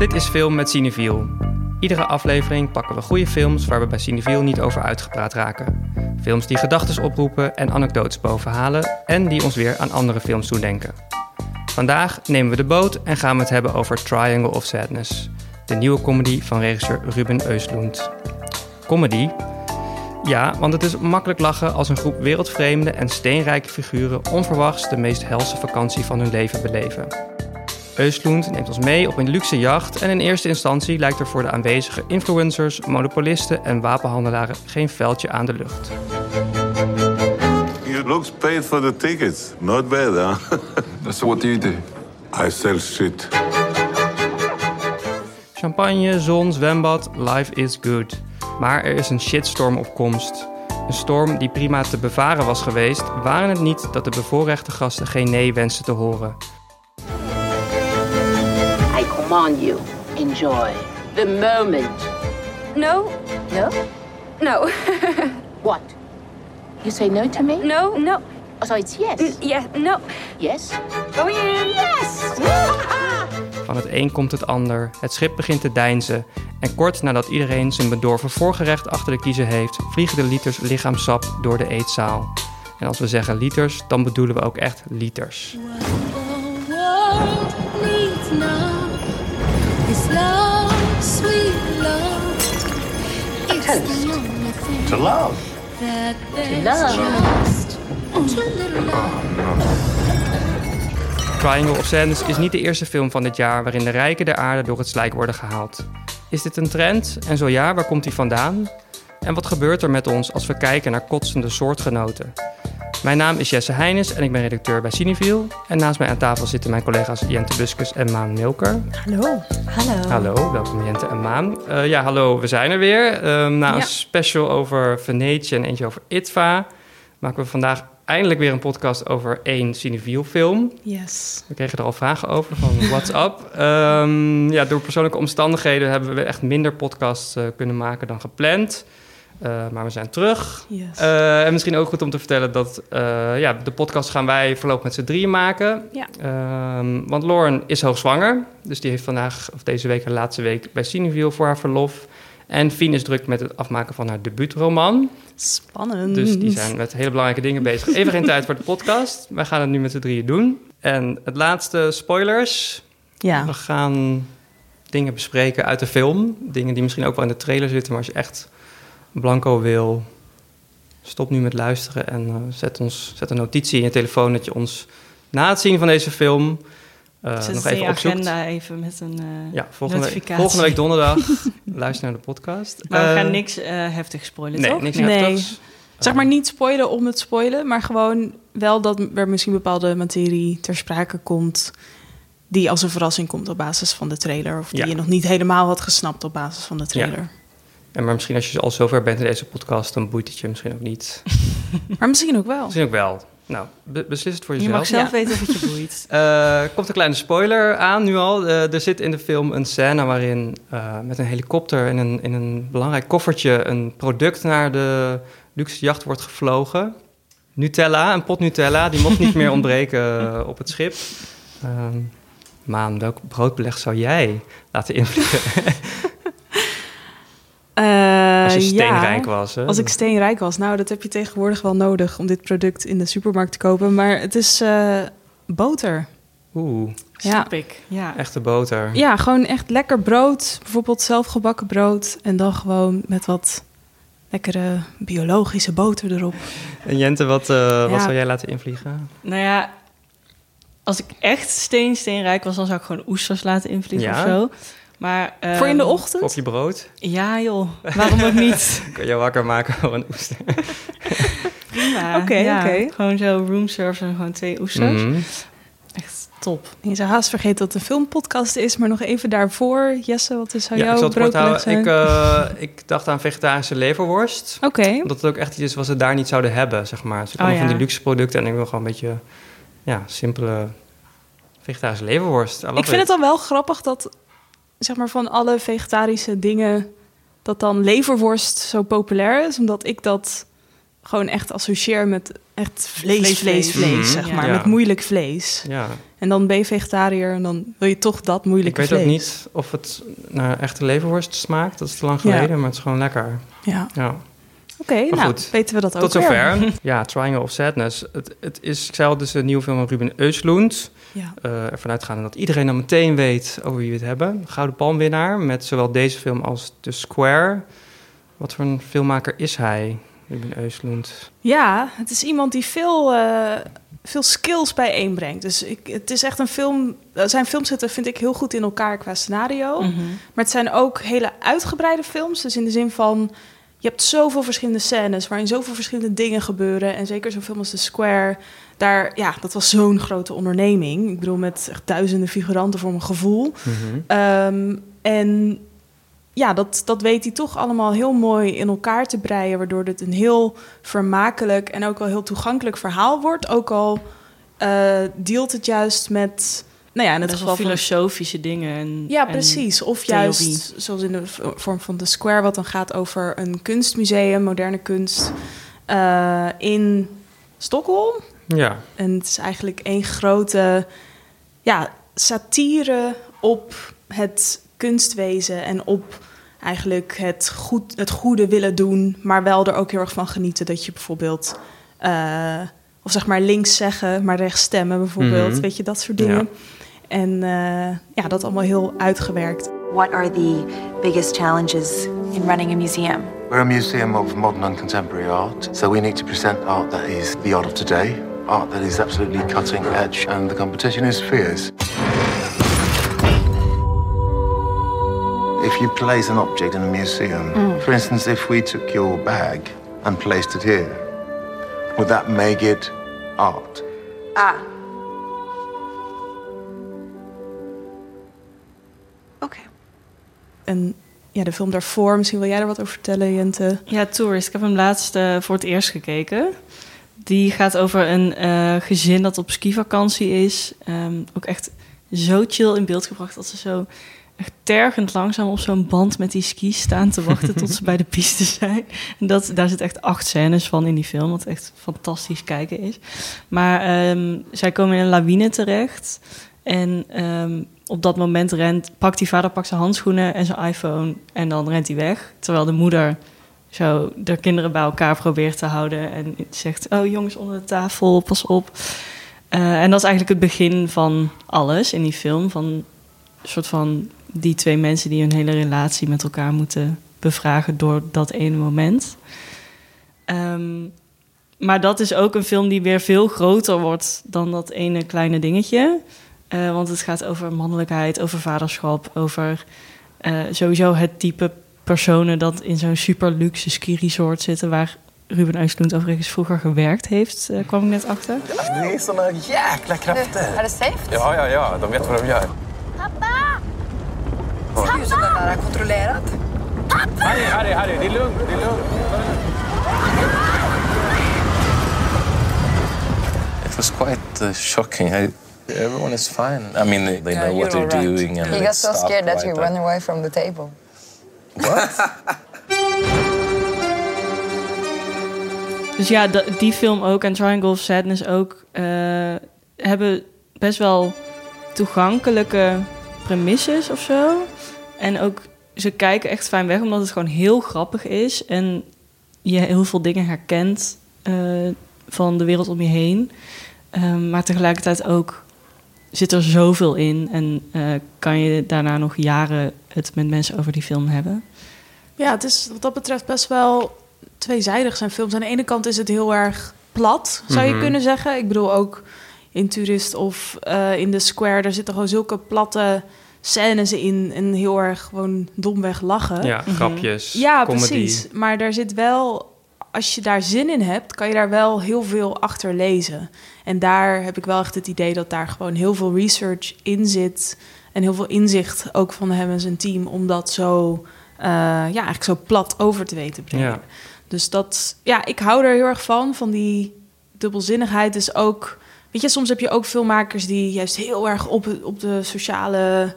Dit is Film met Cineviel. Iedere aflevering pakken we goede films waar we bij Cineviel niet over uitgepraat raken. Films die gedachten oproepen en anekdotes bovenhalen en die ons weer aan andere films doen denken. Vandaag nemen we de boot en gaan we het hebben over Triangle of Sadness, de nieuwe comedy van regisseur Ruben Östlund. Comedy? Ja, want het is makkelijk lachen als een groep wereldvreemde en steenrijke figuren onverwachts de meest helse vakantie van hun leven beleven. Östlund neemt ons mee op een luxe jacht en in eerste instantie lijkt er voor de aanwezige influencers, monopolisten en wapenhandelaren geen veldje aan de lucht. You looks paid for the tickets. Not bad, huh? So what do you do? I sell shit. Champagne, zon, zwembad, life is good. Maar er is een shitstorm op komst. Een storm die prima te bevaren was geweest, waren het niet dat de bevoorrechte gasten geen nee wensten te horen. I command you, enjoy the moment. No, No? no, What? You say no to me? no, no. Oh, so it's yes. Yeah, no. Yes? Oh yeah. Yes! Van het een komt het ander. Het schip begint te deinzen. En kort nadat iedereen zijn bedorven voorgerecht achter de kiezen heeft, vliegen de liters lichaamsap door de eetzaal. En als we zeggen liters, dan bedoelen we ook echt liters. The world needs now is love, sweet love. It's toast. the only thing To love. that there's love. just too little love. Triangle of Sadness is niet de eerste film van dit jaar waarin de rijken der aarde door het slijk worden gehaald. Is dit een trend? En zo ja, waar komt die vandaan? En wat gebeurt er met ons als we kijken naar kotsende soortgenoten? Mijn naam is Jesse Heines en ik ben redacteur bij Cineviel. En naast mij aan tafel zitten mijn collega's Jente Buskus en Maan Milker. Hallo. Hallo. Hallo, welkom Jente en Maan. Eh, ja, hallo, we zijn er weer. Ehm, na een special over Venetië en eentje over ITVA... maken we vandaag eindelijk weer een podcast over één Cineviel film. Yes. We kregen er al vragen over van what's up. Ehm, ja, door persoonlijke omstandigheden hebben we echt minder podcasts eh, kunnen maken dan gepland. Eh, maar we zijn terug. Yes. Eh, en misschien ook goed om te vertellen dat eh, ja, de podcast gaan wij voorlopig met z'n drieën maken. Ja. Ehm, want Lauren is hoogzwanger. Dus die heeft vandaag of deze week haar laatste week bij Cineville voor haar verlof. En Fien is druk met het afmaken van haar debuutroman. Spannend. Dus die zijn met hele belangrijke dingen bezig. Even geen tijd voor de podcast. Wij gaan het nu met z'n drieën doen. En het laatste, spoilers. Ja. We gaan dingen bespreken uit de film. Dingen die misschien ook wel in de trailer zitten. Maar als je echt blanco wil, stop nu met luisteren. En eh, zet, ons, zet een notitie in je telefoon dat je ons na het zien van deze film... eh, Zet nog even je opzoekt. agenda even met een eh, Ja, volgende week, notificatie. volgende week donderdag. luister naar de podcast. Maar we gaan niks eh heftig spoilen, Nee, toch? niks Nee. heftigs. Zeg maar niet spoilen om het spoilen, maar gewoon wel dat er misschien bepaalde materie ter sprake komt die als een verrassing komt op basis van de trailer of die Ja. je nog niet helemaal had gesnapt op basis van de trailer. En maar misschien als je al zover bent in deze podcast, dan boeit het je misschien ook niet. Maar misschien ook wel. Misschien ook wel. Nou, be- beslis het voor Je jezelf. mag zelf Ja. weten of het je boeit. Eh, komt een kleine spoiler aan nu al. Eh, er zit in de film een scène waarin eh, met een helikopter in een, in een belangrijk koffertje een product naar de luxe jacht wordt gevlogen. Nutella, een pot Nutella, die mocht niet meer ontbreken op het schip. Ehm, Maan, welk broodbeleg zou jij laten invliegen Eh, als je ja. steenrijk was? Hè? Als ik steenrijk was, nou, dat heb je tegenwoordig wel nodig om dit product in de supermarkt te kopen. Maar het is eh, boter. Oeh, Ja. Snap ik. Ja. echte boter. ja, gewoon echt lekker brood. Bijvoorbeeld zelfgebakken brood. En dan gewoon met wat lekkere biologische boter erop. En Jente, wat, eh, wat Ja. zou jij laten invliegen? Nou ja, als ik echt steen, steenrijk was, dan zou ik gewoon oesters laten invliegen Ja? of zo. Maar, Voor in de ehm, ochtend? Op je brood? Ja joh, waarom ook niet? Kun je wakker maken voor een oester? Prima. Oké, ja. oké. Gewoon zo roomservice en gewoon twee oesters. Mhm. Echt top. Je zou haast vergeten dat het een filmpodcast is, maar nog even daarvoor. Jesse, wat is zou Ja, jouw broodbeleg zijn? Ik, eh, ik dacht aan vegetarische leverworst. Oké, Omdat het ook echt iets is wat ze daar niet zouden hebben, zeg maar. Ze komen Oh, van ja. die luxe producten en ik wil gewoon een beetje... Ja, simpele vegetarische leverworst. Ik vind it. het dan wel grappig dat, zeg maar, van alle vegetarische dingen, dat dan leverworst zo populair is. Omdat ik dat gewoon echt associeer met echt vlees, Vlees, vlees, vlees. vlees, Mhm. zeg maar. Ja. Met moeilijk vlees. Ja, En dan ben je vegetariër en dan wil je toch dat Ik moeilijke weet vlees. ook niet of het naar echte leverworst smaakt. Dat is te lang Ja. geleden, maar het is gewoon lekker. Ja, Ja. Oké, nou goed. weten we dat ook Tot weer. zover. Ja, Triangle of Sadness. Het, het is, ik zei al, dus een nieuwe film van Ruben Östlund. Ja. Eh ervan uitgaande dat iedereen dan meteen weet over wie we het hebben. Gouden Palmwinnaar met zowel deze film als The Square. Wat voor een filmmaker is hij, Ruben Östlund? Ja, het is iemand die veel, eh, veel skills bijeenbrengt. Dus ik, het is echt een film. eh, Zijn films zitten, vind ik, heel goed in elkaar qua scenario. Mhm. Maar het zijn ook hele uitgebreide films. Dus in de zin van. Je hebt zoveel verschillende scènes waarin zoveel verschillende dingen gebeuren. En zeker zo'n film als The Square. Daar, ja, dat was zo'n grote onderneming. Ik bedoel, met echt duizenden figuranten voor mijn gevoel. Ehm, en ja, dat, dat weet hij toch allemaal heel mooi in elkaar te breien. Waardoor het een heel vermakelijk en ook wel heel toegankelijk verhaal wordt. Ook al eh, deelt het juist met. Nou ja, in het geval van filosofische dingen. En, ja, en precies. Of theorie. juist, zoals in de vorm van The Square, wat dan gaat over een kunstmuseum, moderne kunst, eh, in Stockholm. Ja, En het is eigenlijk één grote ja, satire op het kunstwezen en op eigenlijk het, goed, het goede willen doen, maar wel er ook heel erg van genieten dat je bijvoorbeeld, eh, of zeg maar links zeggen, maar rechts stemmen bijvoorbeeld, Mhm. weet je, dat soort dingen. Ja. En eh, ja, dat allemaal heel uitgewerkt. What are the biggest challenges in running a museum? We're a museum of modern and contemporary art, so we need to present art that is the art of today, art that is absolutely cutting edge, and the competition is fierce. If you place an object in a museum, for instance, if we took your bag and placed it here, would that make it art? Ah. En ja, de film daarvoor, misschien wil jij er wat over vertellen, Jente? Ja, Tourist. Ik heb hem laatst eh, voor het eerst gekeken. Die gaat over een eh, gezin dat op skivakantie is. Ehm, ook echt zo chill in beeld gebracht dat ze zo echt tergend langzaam op zo'n band met die skis staan te wachten tot ze bij de piste zijn. En dat, daar zit echt acht scènes van in die film, wat echt fantastisch kijken is. Maar ehm, zij komen in een lawine terecht. En ehm, op dat moment rent, pakt die vader pakt zijn handschoenen en zijn iPhone en dan rent hij weg. Terwijl de moeder zo de kinderen bij elkaar probeert te houden en zegt: Oh jongens, onder de tafel, pas op. Eh, en dat is eigenlijk het begin van alles in die film. Van een soort van die twee mensen die hun hele relatie met elkaar moeten bevragen door dat ene moment. Ehm, maar dat is ook een film die weer veel groter wordt dan dat ene kleine dingetje. Eh, want het gaat over mannelijkheid, over vaderschap, over eh, sowieso het type personen dat in zo'n super luxe ski resort zitten, waar Ruben Östlund overigens vroeger gewerkt heeft, eh, kwam ik net achter. Det är såna jäkla krafter. Är det safe? Ja, ja, ja. De vet vad de gör. Harry, Harry, Harry. Det är lugnt. Det är lugnt. It was quite uh, shocking. I, everyone is fine. I mean, they, they know what they're doing. And He got so scared that he ran away from the table. Dus ja, die film ook en Triangle of Sadness ook eh, hebben best wel toegankelijke premisses of zo. En ook ze kijken echt fijn weg omdat het gewoon heel grappig is en je heel veel dingen herkent eh, van de wereld om je heen. Ehm, maar tegelijkertijd ook zit er zoveel in en eh, kan je daarna nog jaren het met mensen over die film hebben. Ja, het is wat dat betreft best wel tweezijdig zijn films. Aan de ene kant is het heel erg plat, zou je Mhm. kunnen zeggen. Ik bedoel ook in Tourist of eh, in The Square, daar zitten gewoon zulke platte scènes in en heel erg gewoon domweg lachen. ja grapjes, Ja, comedy. precies. Maar daar zit wel, als je daar zin in hebt, kan je daar wel heel veel achter lezen. En daar heb ik wel echt het idee dat daar gewoon heel veel research in zit. En heel veel inzicht ook van hem en zijn team om dat zo, eh, ja, eigenlijk zo plat over te weten brengen. Ja. Dus dat, ja, ik hou er heel erg van, van die dubbelzinnigheid. is ook, weet je, soms heb je ook filmmakers die juist heel erg op, op de sociale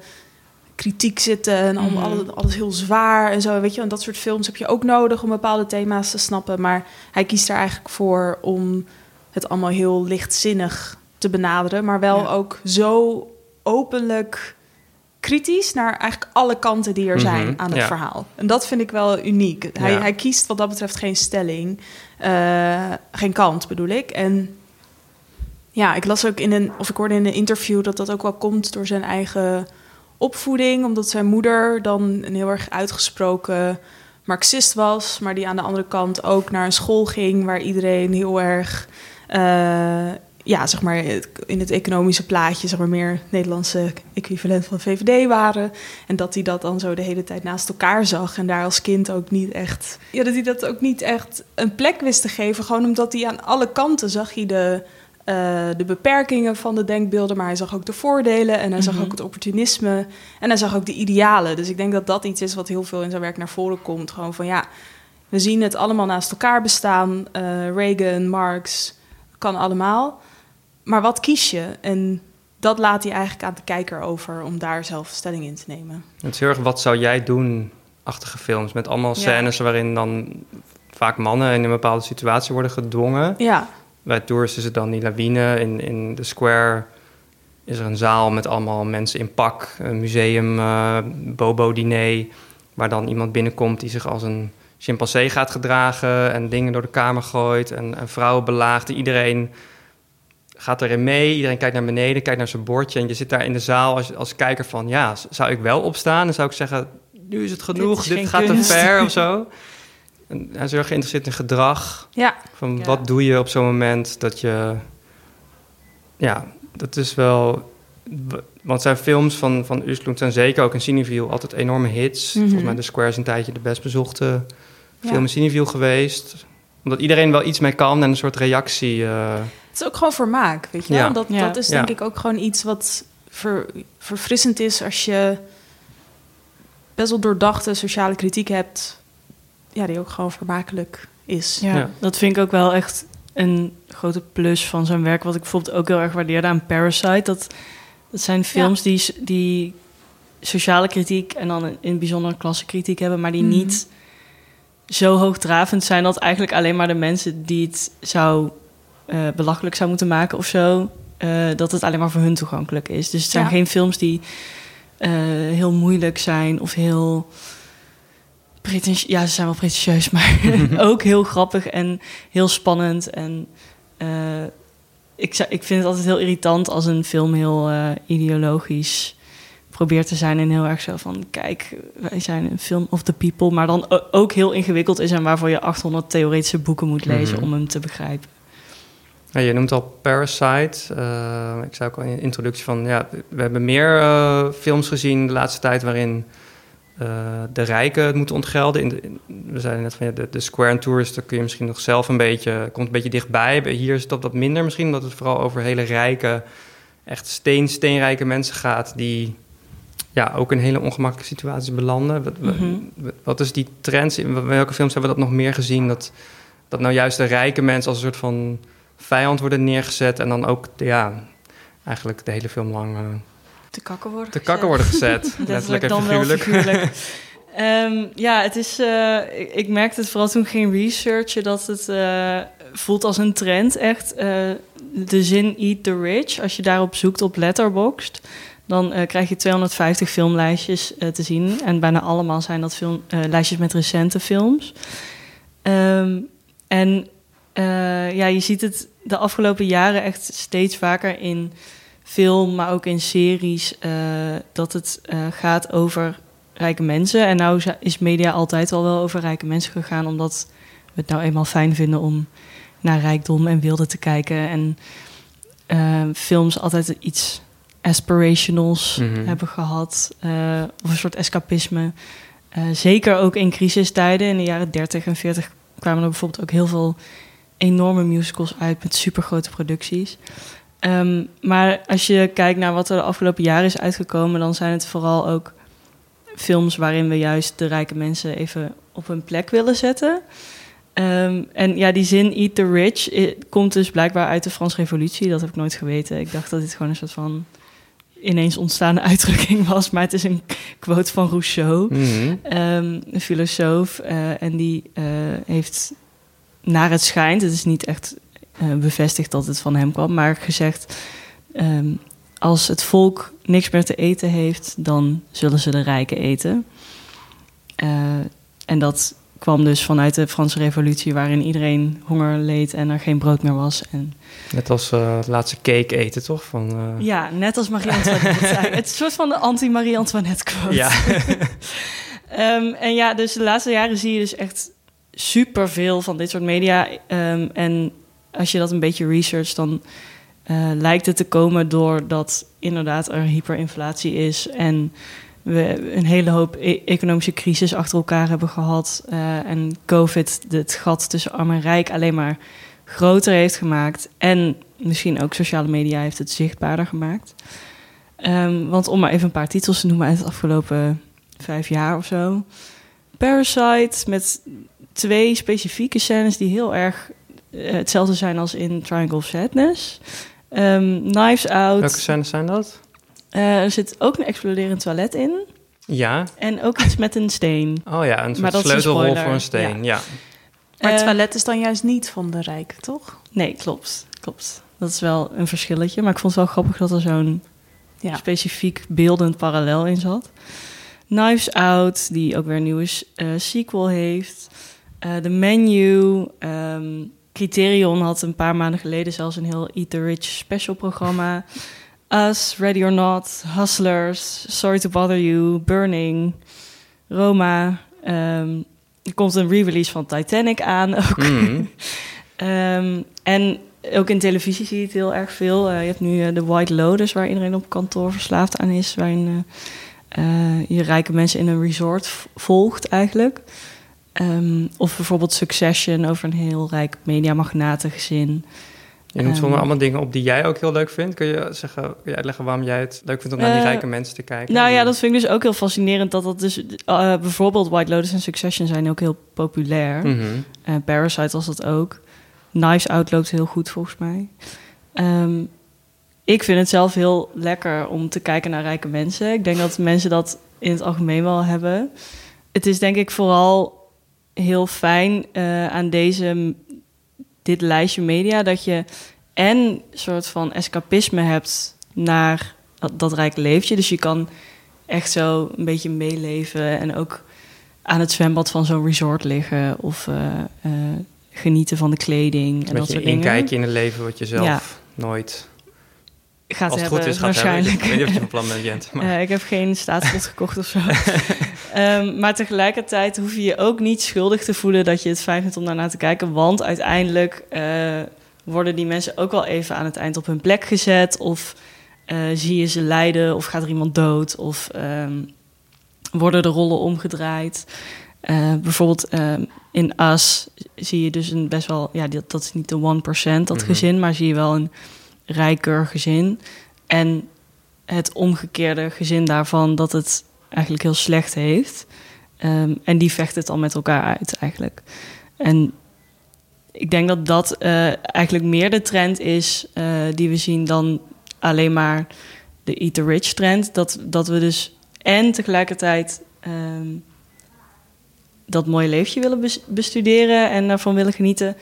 kritiek zitten en Mhm. alles, alles heel zwaar en zo, weet je. En dat soort films heb je ook nodig om bepaalde thema's te snappen. Maar hij kiest er eigenlijk voor om het allemaal heel lichtzinnig te benaderen, maar wel Ja. ook zo openlijk kritisch naar eigenlijk alle kanten die er zijn Mhm, aan het ja. verhaal. En dat vind ik wel uniek. Hij, Ja. hij kiest wat dat betreft geen stelling, eh, geen kant bedoel ik. En ja, ik las ook in een, of ik hoorde in een interview dat dat ook wel komt door zijn eigen opvoeding, omdat zijn moeder dan een heel erg uitgesproken Marxist was, maar die aan de andere kant ook naar een school ging waar iedereen heel erg, eh, ja, zeg maar in het economische plaatje, zeg maar meer Nederlandse equivalent van VVD waren. En dat hij dat dan zo de hele tijd naast elkaar zag en daar als kind ook niet echt, ja, dat hij dat ook niet echt een plek wist te geven, gewoon omdat hij aan alle kanten zag hij de eh, de beperkingen van de denkbeelden, maar hij zag ook de voordelen en hij zag Mhm. ook het opportunisme en hij zag ook de idealen. Dus ik denk dat dat iets is wat heel veel in zijn werk naar voren komt. Gewoon van ja, we zien het allemaal naast elkaar bestaan. Eh, Reagan, Marx, kan allemaal. Maar wat kies je? En dat laat hij eigenlijk aan de kijker over om daar zelf stelling in te nemen. Het is heel erg wat zou jij doen achtige films. Met allemaal Ja. scènes waarin dan vaak mannen in een bepaalde situatie worden gedwongen. Ja, Bij Tours is het dan die lawine. In, in de Square is er een zaal met allemaal mensen in pak. Een museum, eh, bobo-diner. Waar dan iemand binnenkomt die zich als een chimpansee gaat gedragen. En dingen door de kamer gooit. En, en vrouwen belaagt. Iedereen gaat erin mee. Iedereen kijkt naar beneden, kijkt naar zijn bordje. En je zit daar in de zaal als, als kijker van... Ja, zou ik wel opstaan? Dan zou ik zeggen, nu is het genoeg. Dit, gaat kunst. te ver of zo. En hij is heel erg geïnteresseerd in gedrag. ja, Van Ja. wat doe je op zo'n moment dat je. Ja, dat is wel. Want zijn films van, van Usloend zijn zeker ook in Cineville altijd enorme hits. Mhm. Volgens mij de Square is een tijdje de best bezochte film Ja. in Cineville geweest. Omdat iedereen wel iets mee kan en een soort reactie. eh, Het is ook gewoon vermaak, weet je wel? Ja. Dat, Ja. dat is Ja. denk ik ook gewoon iets wat ver- verfrissend is als je best wel doordachte sociale kritiek hebt, ja, die ook gewoon vermakelijk is. Ja, Ja. dat vind ik ook wel echt een grote plus van zijn werk. Wat ik bijvoorbeeld ook heel erg waardeerde aan Parasite. Dat, dat zijn films die, die sociale kritiek en dan in het bijzonder klassenkritiek hebben, maar die Mhm. niet zo hoogdravend zijn dat eigenlijk alleen maar de mensen die het zou eh, belachelijk zou moeten maken of zo, eh, dat het alleen maar voor hun toegankelijk is. Dus het zijn Ja. geen films die eh, heel moeilijk zijn of heel Ja, ze zijn wel pretentieus, maar ook heel grappig en heel spannend. En eh, ik, ik vind het altijd heel irritant als een film heel eh, ideologisch probeert te zijn en heel erg zo van kijk, wij zijn een film of the people, maar dan ook heel ingewikkeld is en waarvoor je 800 theoretische boeken moet lezen Mhm. om hem te begrijpen. Ja, je noemt al Parasite. Eh, ik zei ook al in de introductie van... Ja, we hebben meer films gezien de laatste tijd... waarin de rijken het moeten ontgelden. In de, in- we zeiden net van ja, de, de Square and Tourist... daar kun je misschien nog zelf een beetje... komt een beetje dichtbij. Bij- Hier is dat wat minder misschien... omdat het vooral over hele rijke... echt steen, steenrijke mensen gaat... die ja, ook in hele ongemakkelijke situaties belanden. Wat, wat- Mhm. wat is die trend? In welke films hebben we dat nog meer gezien? Dat, dat nou juist de rijke mensen als een soort van vijand worden neergezet en dan ook, ja, eigenlijk de hele film lang eh, Te kakken worden te kakken worden gezet. Letterlijk en dan wel figuurlijk. figuurlijk. Ehm, ja, het is. eh, ik, ik merkte het vooral toen ik ging researchen dat het eh, voelt als een trend. Echt eh, de zin Eat the Rich. Als je daarop zoekt op Letterboxd, dan krijg je 250 filmlijstjes te zien. En bijna allemaal zijn dat film, lijstjes met recente films. Ehm, en ja, je ziet het de afgelopen jaren echt steeds vaker in film, maar ook in series, eh, dat het eh, gaat over rijke mensen. En nou is media altijd al wel over rijke mensen gegaan, omdat we het nou eenmaal fijn vinden om naar rijkdom en wilde te kijken. En eh, films altijd iets aspirationals Mhm. hebben gehad, eh, of een soort escapisme. Zeker ook in crisistijden, in de jaren 30 en 40 kwamen er bijvoorbeeld ook heel veel enorme musicals uit met supergrote producties. Ehm, maar als je kijkt naar wat er de afgelopen jaren is uitgekomen, dan zijn het vooral ook films waarin we juist de rijke mensen even op hun plek willen zetten. Ehm, en ja, die zin Eat the Rich komt dus blijkbaar uit de Franse Revolutie. Dat heb ik nooit geweten. Ik dacht dat dit gewoon een soort van ineens ontstaande uitdrukking was. Maar het is een quote van Rousseau, Mhm. ehm, een filosoof. eh, en die eh, heeft naar het schijnt, het is niet echt eh, eh, bevestigd dat het van hem kwam, maar gezegd: ehm, als het volk niks meer te eten heeft, dan zullen ze de rijken eten. Eh, en dat kwam dus vanuit de Franse Revolutie, waarin iedereen honger leed en er geen brood meer was. En Net als eh, het laatste cake eten, toch? Van, ja, net als Marie-Antoinette zei. Het is een soort van de anti-Marie-Antoinette quote. Ja. Ehm, en ja, dus de laatste jaren zie je dus echt superveel van dit soort media. Ehm, en als je dat een beetje researcht, dan eh, lijkt het te komen doordat inderdaad er hyperinflatie is en we een hele hoop e- economische crisis achter elkaar hebben gehad. eh, en COVID het gat tussen arm en rijk alleen maar groter heeft gemaakt. En misschien ook sociale media heeft het zichtbaarder gemaakt. Ehm, want om maar even een paar titels te noemen uit de afgelopen vijf jaar of zo. Parasite met twee specifieke scènes die heel erg hetzelfde zijn als in Triangle of Sadness. Ehm, Knives Out. Welke scènes zijn dat? Eh, er zit ook een exploderend toilet in. Ja. En ook iets met een steen. Oh ja, een soort een sleutelrol spoiler. voor een steen. Ja. Maar het Eh, toilet is dan juist niet van de rijk, toch? Nee, klopt. klopt. Dat is wel een verschilletje. Maar ik vond het wel grappig dat er zo'n Ja. specifiek beeldend parallel in zat. Knives Out, die ook weer een nieuwe eh, sequel heeft. Eh The Menu. ehm, Criterion had een paar maanden geleden zelfs een heel Eat the Rich special programma. Us, Ready or Not, Hustlers, Sorry to Bother You, Burning, Roma. ehm, er komt een re-release van Titanic aan ook. Mhm. Ehm, en ook in televisie zie je het heel erg veel. Eh, je hebt nu eh, de White Lotus, waar iedereen op kantoor verslaafd aan is. Waarin eh, je rijke mensen in een resort volgt eigenlijk. Ehm, of bijvoorbeeld Succession over een heel rijk mediamagnaten-gezin. Je noemt zomaar allemaal dingen op die jij ook heel leuk vindt. Kun je, zeggen, kun je uitleggen waarom jij het leuk vindt om naar die Eh, rijke mensen te kijken? Nou ja, dat vind ik dus ook heel fascinerend. Dat dat dus, eh, bijvoorbeeld White Lotus en Succession zijn ook heel populair. Eh, Parasite was dat ook. Knives Out loopt heel goed volgens mij. Ehm, ik vind het zelf heel lekker om te kijken naar rijke mensen. Ik denk dat mensen dat in het algemeen wel hebben. Het is denk ik vooral heel fijn eh, aan deze, dit lijstje media... dat je en soort van escapisme hebt naar dat, dat rijke leefje. Dus je kan echt zo een beetje meeleven en ook aan het zwembad van zo'n resort liggen... of eh, eh, genieten van de kleding en dat beetje soort dingen. in het leven wat je zelf Ja. nooit... Gaat als het hebben, goed is, gaat waarschijnlijk. hebben. Ik weet niet of je van plan bent, Jent. Maar... Ik heb geen staatslot gekocht of zo. Ehm, maar tegelijkertijd hoef je je ook niet schuldig te voelen dat je het fijn vindt om daarna te kijken. Want uiteindelijk eh, worden die mensen ook wel even aan het eind op hun plek gezet. Of eh, zie je ze lijden, of gaat er iemand dood, of ehm, worden de rollen omgedraaid. Eh, bijvoorbeeld ehm, in Us zie je dus een best wel, ja, dat, dat is niet de 1%, dat Mhm. gezin, maar zie je wel een rijker gezin. En het omgekeerde gezin daarvan dat het eigenlijk heel slecht heeft. Ehm, en die vecht het dan met elkaar uit eigenlijk. En ik denk dat dat eh, eigenlijk meer de trend is eh, die we zien dan alleen maar de eat the rich trend. Dat, dat we dus en tegelijkertijd ehm, dat mooie leefje willen bes- bestuderen en daarvan willen genieten.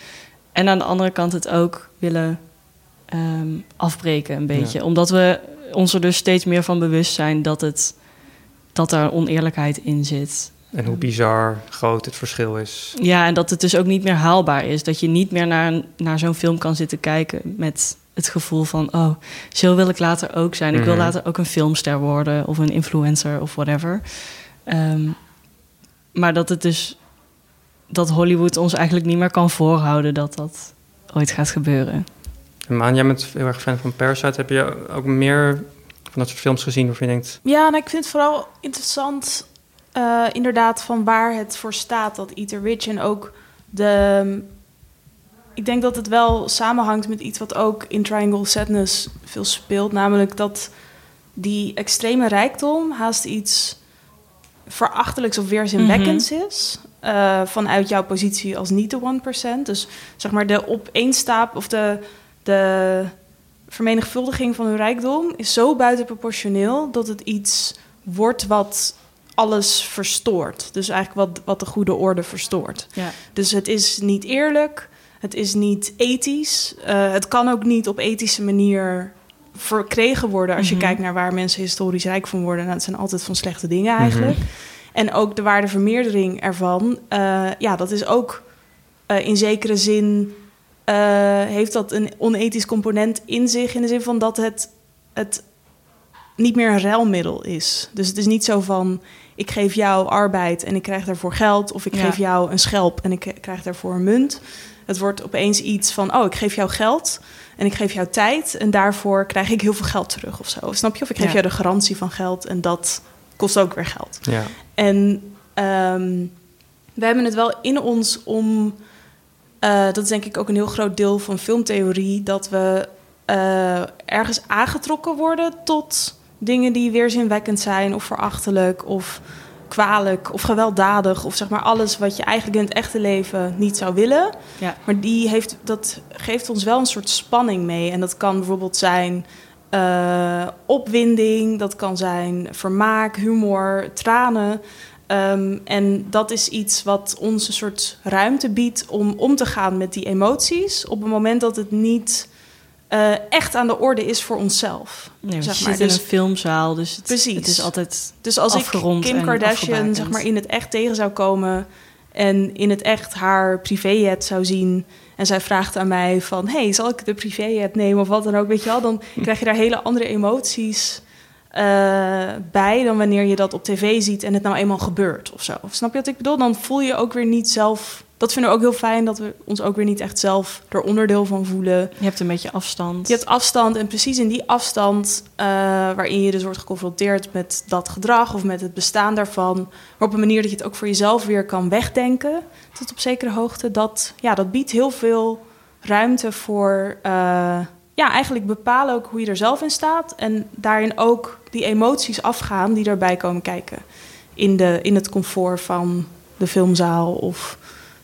En aan de andere kant het ook willen ehm, afbreken een beetje. Ja. Omdat we ons er dus steeds meer van bewust zijn dat, het, dat daar oneerlijkheid in zit. En hoe bizar groot het verschil is. Ja, en dat het dus ook niet meer haalbaar is. Dat je niet meer naar, een- naar zo'n film kan zitten kijken met het gevoel van... oh, zo wil ik later ook zijn. Ik wil Mhm. later ook een filmster worden of een influencer of whatever. Ehm, maar dat het dus... dat Hollywood ons eigenlijk niet meer kan voorhouden dat dat ooit gaat gebeuren. En Maan, jij bent heel erg fan van Parasite. Heb je ook meer van dat soort films gezien waarvan je denkt... Ja, en ik vind het vooral interessant, eh, inderdaad, van waar het voor staat, dat Eat the Rich. En ook de. Ik denk dat het wel samenhangt met iets wat ook in Triangle Sadness veel speelt. Namelijk dat die extreme rijkdom haast iets verachtelijks of weerzinwekkends is. eh, vanuit jouw positie als niet de 1%. Dus zeg maar de opeenstaap of de, de vermenigvuldiging van hun rijkdom is zo buitenproportioneel dat het iets wordt wat alles verstoort. Dus eigenlijk wat, wat de goede orde verstoort. Ja. Dus het is niet eerlijk. Het is niet ethisch. Eh, het kan ook niet op ethische manier verkregen worden als je Mhm. kijkt naar waar mensen historisch rijk van worden. Nou, het zijn altijd van slechte dingen eigenlijk. En ook de waardevermeerdering ervan, eh, ja, dat is ook eh, in zekere zin eh, heeft dat een onethisch component in zich, in de zin van dat het, het niet meer een ruilmiddel is. Dus het is niet zo van, ik geef jou arbeid en ik krijg daarvoor geld, of ik Ja. geef jou een schelp en ik krijg daarvoor een munt. Het wordt opeens iets van, oh, ik geef jou geld en ik geef jou tijd en daarvoor krijg ik heel veel geld terug of zo. Snap je? Of ik geef Ja. jou de garantie van geld en dat kost ook weer geld. Ja. En ehm, we hebben het wel in ons om. Eh, dat is denk ik ook een heel groot deel van filmtheorie. Dat we eh, ergens aangetrokken worden tot dingen die weerzinwekkend zijn, of verachtelijk, of kwalijk, of gewelddadig. Of zeg maar alles wat je eigenlijk in het echte leven niet zou willen. Ja. Maar die heeft, dat geeft ons wel een soort spanning mee. En dat kan bijvoorbeeld zijn eh, opwinding, dat kan zijn vermaak, humor, tranen. Ehm, en dat is iets wat ons een soort ruimte biedt om om te gaan met die emoties. Op het moment dat het niet eh, echt aan de orde is voor onszelf. Nee, zeg je maar. zit in Dus- een filmzaal, dus het, Precies. het is altijd dus als ik Kim Kardashian zeg maar, in het echt tegen zou komen en in het echt haar privéjet zou zien en zij vraagt aan mij van, hey, zal ik de privéjet nemen of wat dan ook, weet je wel, dan krijg je daar hele andere emoties bij dan wanneer je dat op tv ziet en het nou eenmaal gebeurt of zo. Snap je wat ik bedoel? Dan voel je ook weer niet zelf. Dat vinden we ook heel fijn dat we ons ook weer niet echt zelf er onderdeel van voelen. Je hebt een beetje afstand. Je hebt afstand en precies in die afstand eh, waarin je dus wordt geconfronteerd met dat gedrag of met het bestaan daarvan, maar op een manier dat je het ook voor jezelf weer kan wegdenken tot op zekere hoogte, dat, ja, dat biedt heel veel ruimte voor eh, ja, eigenlijk bepalen ook hoe je er zelf in staat en daarin ook die emoties afgaan die daarbij komen kijken in, de, in het comfort van de filmzaal of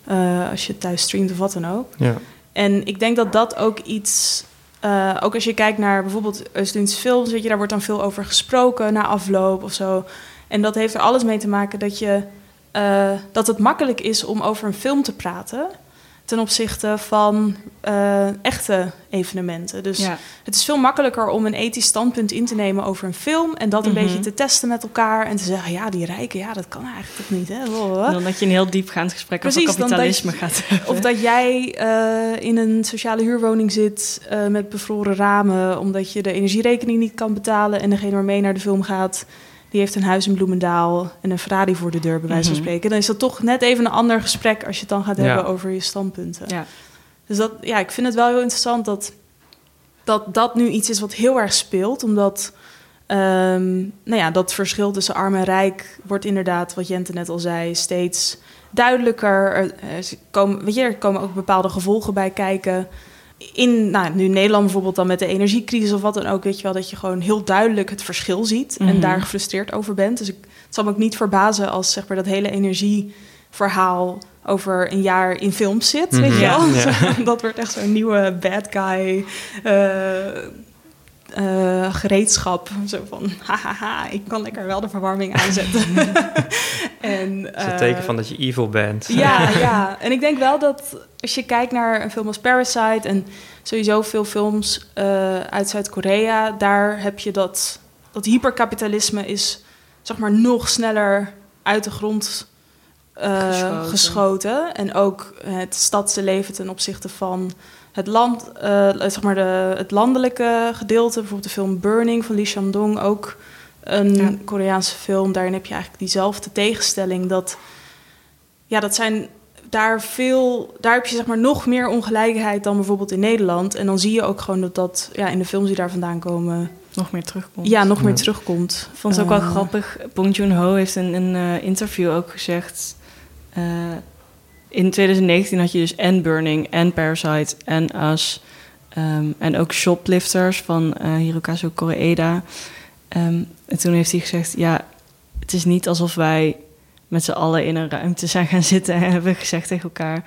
eh, als je thuis streamt of wat dan ook. Ja. En ik denk dat dat ook iets. eh, ook als je kijkt naar bijvoorbeeld Östlunds films, weet je, daar wordt dan veel over gesproken na afloop of zo. En dat heeft er alles mee te maken dat, je, eh, dat het makkelijk is om over een film te praten ten opzichte van eh, echte evenementen. Dus Ja. het is veel makkelijker om een ethisch standpunt in te nemen over een film en dat een Mhm. beetje te testen met elkaar en te zeggen, ja, die rijken, ja, dat kan eigenlijk toch niet, hè? Dan dat je een heel diepgaand gesprek Precies, over kapitalisme je- gaat hebben. Of dat jij eh, in een sociale huurwoning zit eh, met bevroren ramen... omdat je de energierekening niet kan betalen... en degene waarmee naar de film gaat... die heeft een huis in Bloemendaal en een Ferrari voor de deur, bij wijze van Mhm. spreken. Dan is dat toch net even een ander gesprek... als je het dan gaat Ja. hebben over je standpunten. Ja. Dus dat, ja, ik vind het wel heel interessant dat, dat dat nu iets is wat heel erg speelt. Omdat ehm, nou ja, dat verschil tussen arm en rijk wordt inderdaad, wat Jente net al zei, steeds duidelijker. Er, er komen, weet je, er komen ook bepaalde gevolgen bij kijken. In nou, nu Nederland bijvoorbeeld dan met de energiecrisis of wat dan ook, weet je wel, dat je gewoon heel duidelijk het verschil ziet en Mhm. daar gefrustreerd over bent. Dus ik, het zal me ook niet verbazen als zeg maar dat hele energieverhaal over een jaar in films zit, weet je Mhm. wel. Ja. dat wordt echt zo'n nieuwe bad guy eh, eh, gereedschap. Zo van, hahaha, ik kan lekker wel de verwarming aanzetten. en, Dat is een eh, teken van dat je evil bent. ja, ja, en ik denk wel dat als je kijkt naar een film als Parasite en sowieso veel films eh, uit Zuid-Korea, daar heb je dat, dat hyperkapitalisme is zeg maar nog sneller uit de grond eh, Geschoten. geschoten. En ook het stadse leven ten opzichte van het land, eh, zeg maar de, het landelijke gedeelte. Bijvoorbeeld de film Burning van Lee Shandong, ook een Ja. Koreaanse film. Daarin heb je eigenlijk diezelfde tegenstelling. Dat, ja, dat zijn daar veel, daar heb je zeg maar nog meer ongelijkheid dan bijvoorbeeld in Nederland. En dan zie je ook gewoon dat dat ja, in de films die daar vandaan komen, nog meer terugkomt. ja, nog meer Ja. terugkomt. Ik vond het ook wel Eh, grappig. Bong Joon-ho heeft in een eh, interview ook gezegd... in 2019 had je dus en Burning en Parasite en Us... ehm, en ook Shoplifters van eh Hirokazu Koreeda. Ehm, en toen heeft hij gezegd... ja, het is niet alsof wij met z'n allen in een ruimte zijn gaan zitten... en hebben gezegd tegen elkaar...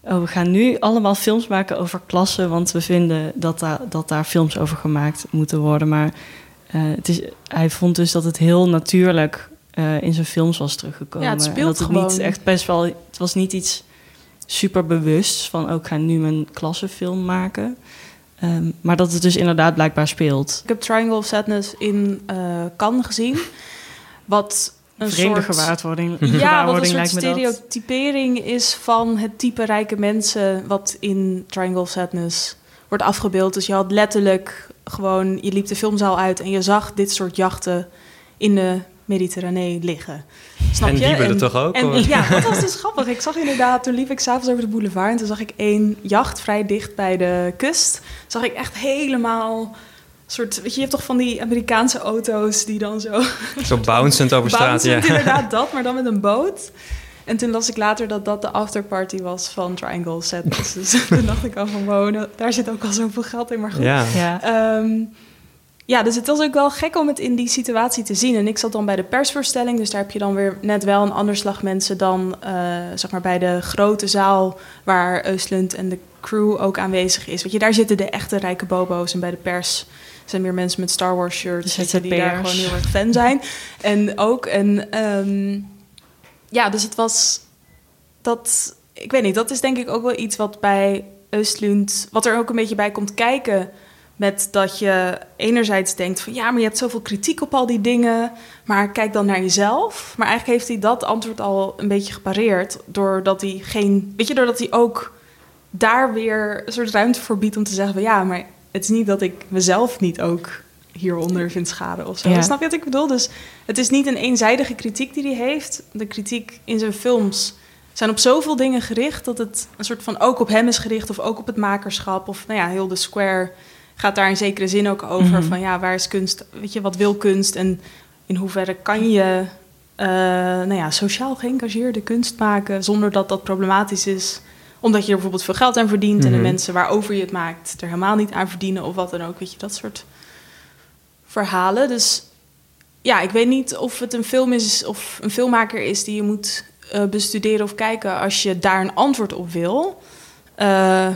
Oh, we gaan nu allemaal films maken over klassen... want we vinden dat, daar dat daar films over gemaakt moeten worden. Maar eh, het is, hij vond dus dat het heel natuurlijk eh, in zijn films was teruggekomen. Ja, het En speelt dat het niet gewoon. echt best wel... Het was niet iets super bewust van ook ga nu een klassenfilm maken. Ehm, maar dat het dus inderdaad blijkbaar speelt. Ik heb Triangle of Sadness in eh Cannes gezien. Wat een Vreemde soort... gewaarwording, Ja, wat een soort dat. stereotypering is van het type rijke mensen... wat in Triangle of Sadness wordt afgebeeld. Dus je had letterlijk gewoon... je liep de filmzaal uit en je zag dit soort jachten in de Mediterranee liggen. Snap En je? wiebelen toch ook, En, of? ja, dat was dus grappig. Ik zag inderdaad, toen liep ik s'avonds over de boulevard... en toen zag ik één jacht vrij dicht bij de kust. Zag ik echt helemaal... Soort, weet je, je hebt toch van die Amerikaanse auto's die dan zo Zo bouncend over straat, ja. Inderdaad dat, maar dan met een boot. En toen las ik later dat dat de afterparty was van Triangle Sadness. Dus toen dacht ik al van, wow, nou, daar zit ook al zoveel geld in, maar goed. Ja. Ja. Ehm, ja, dus het was ook wel gek om het in die situatie te zien. En ik zat dan bij de persvoorstelling, dus daar heb je dan weer net wel een ander slag mensen dan eh, zeg maar bij de grote zaal waar Eustlund en de crew ook aanwezig is. Weet je, daar zitten de echte rijke bobo's en bij de pers zijn meer mensen met Star Wars shirts zitten die daar gewoon heel erg fan zijn. En ook, en ehm, ja, dus het was dat, ik weet niet, dat is denk ik ook wel iets wat bij Eustlund, wat er ook een beetje bij komt kijken. Met dat je enerzijds denkt van ja, maar je hebt zoveel kritiek op al die dingen. Maar kijk dan naar jezelf. Maar eigenlijk heeft hij dat antwoord al een beetje gepareerd. Doordat hij geen. Weet je, doordat hij ook daar weer een soort ruimte voor biedt om te zeggen van ja, maar het is niet dat ik mezelf niet ook hieronder vind schaden of zo. Ja. Snap je wat ik bedoel? Dus het is niet een eenzijdige kritiek die hij heeft. De kritiek in zijn films zijn op zoveel dingen gericht dat het een soort van ook op hem is gericht of ook op het makerschap of nou ja, heel de square gaat daar in zekere zin ook over Mhm. van ja, waar is kunst? Weet je, wat wil kunst en in hoeverre kan je eh, nou ja, sociaal geëngageerde kunst maken zonder dat dat problematisch is? Omdat je er bijvoorbeeld veel geld aan verdient en de Mhm. mensen waarover je het maakt er helemaal niet aan verdienen of wat dan ook. Weet je, dat soort verhalen. Dus ja, ik weet niet of het een film is of een filmmaker is die je moet eh, bestuderen of kijken als je daar een antwoord op wil. Eh,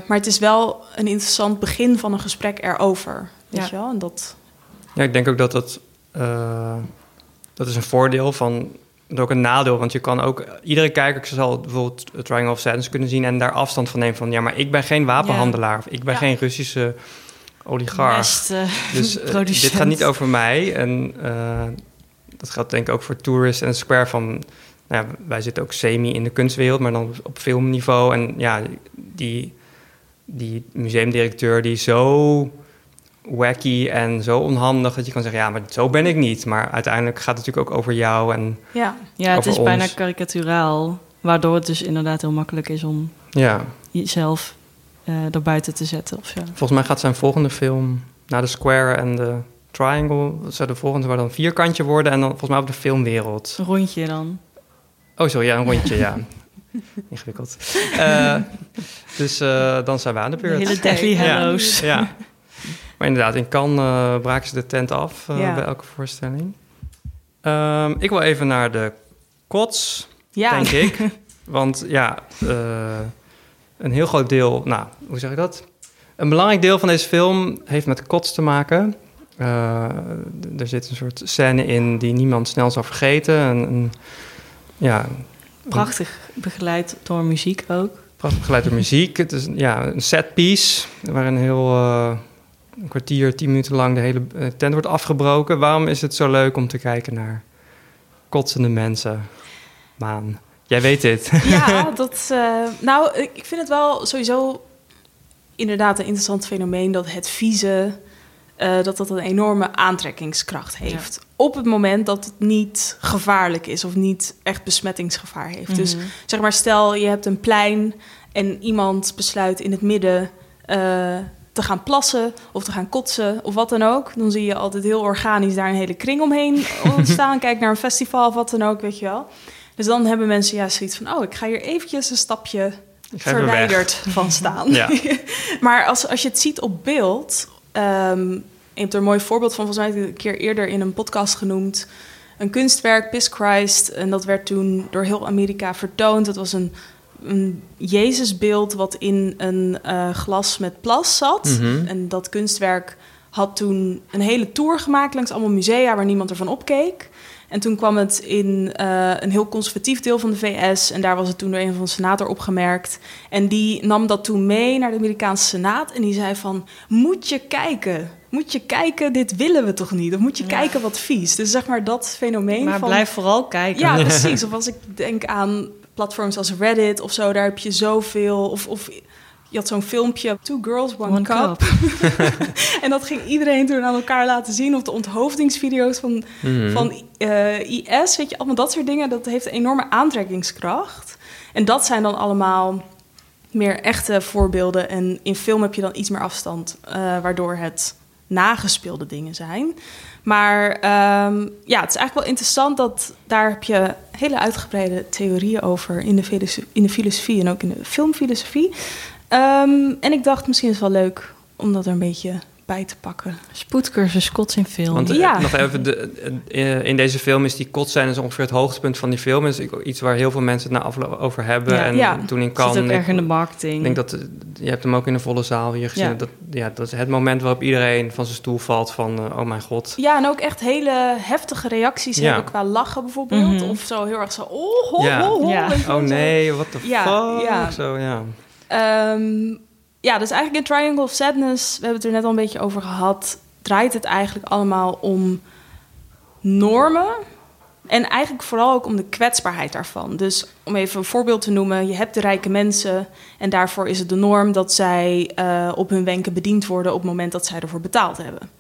maar het is wel een interessant begin van een gesprek erover. Weet Ja. je wel? En dat, Ja, ik denk ook dat dat... eh, dat is een voordeel van... Dat ook een nadeel, want je kan ook... Iedere kijker zal bijvoorbeeld Triangle of Sadness kunnen zien... en daar afstand van nemen van... ja, maar ik ben geen wapenhandelaar... of ik ben Ja. geen Russische oligarch. Best, Dus eh, dit gaat niet over mij. En eh, dat geldt denk ik ook voor Tourist en Square. Van, nou ja, wij zitten ook semi in de kunstwereld, maar dan op filmniveau. En ja, die, die museumdirecteur die is zo wacky en zo onhandig... dat je kan zeggen, ja, maar zo ben ik niet. Maar uiteindelijk gaat het natuurlijk ook over jou. En ja. Ja, het is bijna karikaturaal. Waardoor het dus inderdaad heel makkelijk is om ja, jezelf eh erbuiten te zetten of zo. volgens mij gaat zijn volgende film... na de Square en de Triangle... dat zou de volgende waar dan vierkantje worden... en dan volgens mij op de filmwereld. Een rondje dan. Oh, sorry, ja, een rondje, ja. Ingewikkeld. Eh, dus eh, dan zijn we aan de De beurt. hele Deathly Ja, Hallows. Ja. Maar inderdaad, in Cannes eh, braken ze de tent af eh, Ja. bij elke voorstelling. Ehm, ik wil even naar de kots, Ja. denk ik. Want ja, eh, een heel groot deel... Nou, hoe zeg ik dat? Een belangrijk deel van deze film heeft met kots te maken. Eh, er zit een soort scène in die niemand snel zal vergeten. Een, een, ja, Prachtig begeleid door muziek ook. Prachtig begeleid door muziek. Het is ja, een set piece waarin heel eh, een kwartier, tien minuten lang de hele eh, tent wordt afgebroken. Waarom is het zo leuk om te kijken naar kotsende mensen? Maan, jij weet dit. Ja, dat. eh, nou, ik ik vind het wel sowieso inderdaad een interessant fenomeen dat het vieze. Eh, dat dat een enorme aantrekkingskracht heeft. Op het moment dat het niet gevaarlijk is of niet echt besmettingsgevaar heeft. Dus Mhm. zeg maar, stel je hebt een plein en iemand besluit in het midden eh, te gaan plassen of te gaan kotsen of wat dan ook. Dan zie je altijd heel organisch daar een hele kring omheen ontstaan. Kijk naar een festival of wat dan ook, weet je wel. Dus dan hebben mensen ja zoiets van, oh, ik ga hier eventjes een stapje verwijderd van staan. Ja. maar als, als je het ziet op beeld, ehm, je hebt er een mooi voorbeeld van, volgens mij heb ik een keer eerder in een podcast genoemd. Een kunstwerk, Piss Christ, en dat werd toen door heel Amerika vertoond. Dat was een, een Jezusbeeld wat in een eh, glas met plas zat. Mhm. En dat kunstwerk had toen een hele tour gemaakt langs allemaal musea waar niemand ervan opkeek. En toen kwam het in eh, een heel conservatief deel van de VS. En daar was het toen door een van de senator opgemerkt. En die nam dat toen mee naar de Amerikaanse Senaat. En die zei van, moet je kijken. Moet je kijken, dit willen we toch niet? Of moet je kijken wat vies? Dus zeg maar dat fenomeen Maar van... blijf vooral kijken. Ja, precies. Of als ik denk aan platforms als Reddit of zo, daar heb je zoveel. Of, of je had zo'n filmpje, Two Girls, One, One cup. en dat ging iedereen toen aan elkaar laten zien. Of de onthoofdingsvideo's van, Mhm. van eh, IS, weet je, allemaal dat soort dingen. Dat heeft een enorme aantrekkingskracht. En dat zijn dan allemaal meer echte voorbeelden. En in film heb je dan iets meer afstand, eh, waardoor het nagespeelde dingen zijn. Maar ehm, ja, het is eigenlijk wel interessant dat daar heb je hele uitgebreide theorieën over in de, in de filosofie en ook in de filmfilosofie. Ehm, en ik dacht, misschien is het wel leuk om dat er een beetje bij te pakken. Spoedcursus kots in film. Want eh, Ja. nog even, de, eh, in deze film is die kotscène ongeveer het hoogtepunt van die film. Het is ook iets waar heel veel mensen het na afloop over hebben. Ja. En Ja. toen in Zit Cannes... ook ik- erg in de marketing. Ik denk dat, eh, je hebt hem ook in de volle zaal hier gezien. Ja. Dat, ja, dat is het moment waarop iedereen van zijn stoel valt van, eh, oh mijn god. Ja, en ook echt hele heftige reacties Ja. hebben qua lachen bijvoorbeeld. Mhm. Of zo heel erg zo, oh, ho, ja. ho, Oh nee, what the Ja, fuck? ja. Zo, ja. Ehm, ja, dus eigenlijk in Triangle of Sadness, we hebben het er net al een beetje over gehad, draait het eigenlijk allemaal om normen. En eigenlijk vooral ook om de kwetsbaarheid daarvan. Dus om even een voorbeeld te noemen, je hebt de rijke mensen en daarvoor is het de norm dat zij eh, op hun wenken bediend worden op het moment dat zij ervoor betaald hebben.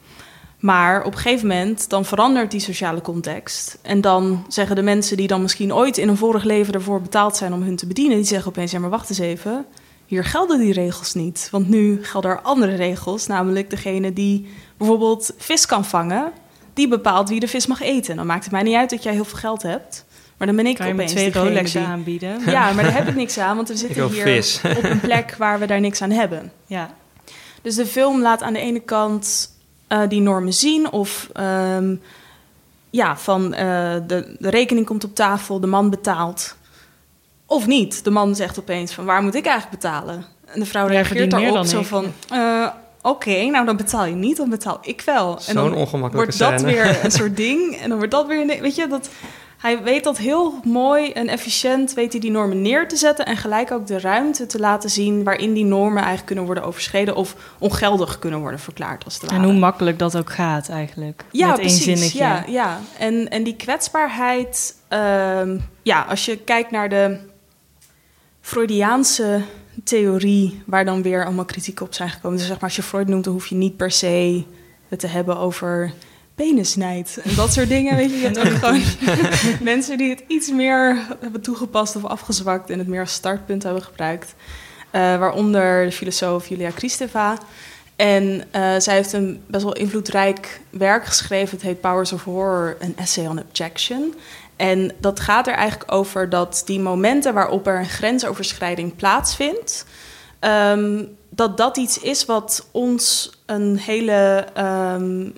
Maar op een gegeven moment dan verandert die sociale context. En dan zeggen de mensen die dan misschien ooit in een vorig leven ervoor betaald zijn om hun te bedienen, die zeggen opeens: ja, maar wacht eens even. Hier gelden die regels niet. Want nu gelden er andere regels. Namelijk degene die bijvoorbeeld vis kan vangen, die bepaalt wie de vis mag eten. Dan maakt het mij niet uit dat jij heel veel geld hebt. Maar dan ben ik Kan je me opeens twee Rolexen die- aanbieden? Ja, maar daar heb ik niks aan, want we zitten hier vis. op een plek waar we daar niks aan hebben. Ja. Dus de film laat aan de ene kant eh, die normen zien. Of ehm, ja, van eh, de, de rekening komt op tafel, de man betaalt. Of niet. De man zegt opeens van waar moet ik eigenlijk betalen? En de vrouw reageert daarop zo ik. van... eh, Oké, nou dan betaal je niet, dan betaal ik wel. Zo'n en dan ongemakkelijke wordt dat scène. weer een soort ding. En dan wordt dat weer... Weet je, dat, hij weet dat heel mooi en efficiënt... weet hij die normen neer te zetten... en gelijk ook de ruimte te laten zien... waarin die normen eigenlijk kunnen worden overschreden... of ongeldig kunnen worden verklaard, als het ware. En hoe makkelijk dat ook gaat eigenlijk. Ja, Met één precies. zinnetje. Ja, ja. En, en die kwetsbaarheid... ehm, ja, als je kijkt naar de Freudiaanse theorie... waar dan weer allemaal kritiek op zijn gekomen. Dus zeg maar, als je Freud noemt, dan hoef je niet per se het te hebben over penisnijd. En dat soort dingen, weet je. Je hebt ook gewoon mensen die het iets meer hebben toegepast of afgezwakt... en het meer als startpunt hebben gebruikt. Eh, waaronder de filosoof Julia Kristeva... En eh, zij heeft een best wel invloedrijk werk geschreven. Het heet Powers of Horror, een essay on objection. En dat gaat er eigenlijk over dat die momenten waarop er een grensoverschrijding plaatsvindt, ehm, dat dat iets is wat ons een hele ehm,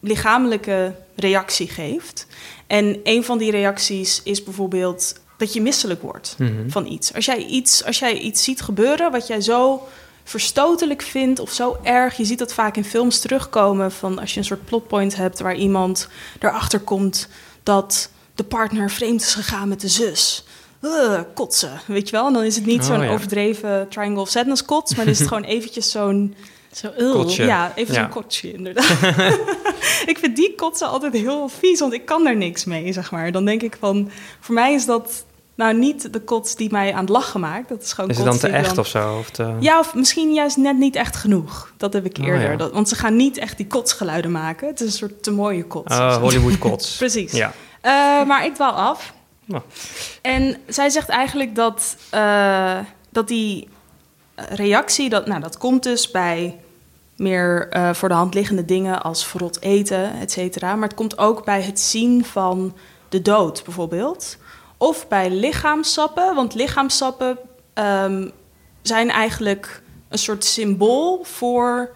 lichamelijke reactie geeft. En een van die reacties is bijvoorbeeld dat je misselijk wordt Mhm. van iets. Als jij iets, als jij iets ziet gebeuren wat jij zo verstotelijk vindt of zo erg. Je ziet dat vaak in films terugkomen van als je een soort plotpoint hebt waar iemand erachter komt dat de partner vreemd is gegaan met de zus. Uh, kotsen, weet je wel? En dan is het niet Oh, zo'n ja. overdreven triangle of sadness kots, maar dan is het gewoon eventjes zo'n... Zo, Kotsje. Ja, even Ja. zo'n kotsje, inderdaad. ik vind die kotsen altijd heel vies, want ik kan daar niks mee, zeg maar. Dan denk ik van, voor mij is dat nou niet de kots die mij aan het lachen maakt. Dat is gewoon Is het dan te echt of zo? Of te... Ja, of misschien juist net niet echt genoeg. Dat heb ik Oh, eerder. ja. dat, want ze gaan niet echt die kotsgeluiden maken. Het is een soort te mooie kots. Oh, Hollywood kots. Precies. Ja. Eh, maar ik dwaal af. Nou. En zij zegt eigenlijk dat, eh, dat die reactie, dat, nou, dat komt dus bij meer eh, voor de hand liggende dingen als verrot eten, et cetera. Maar het komt ook bij het zien van de dood, bijvoorbeeld. Of bij lichaamsappen, want lichaamsappen ehm, zijn eigenlijk een soort symbool voor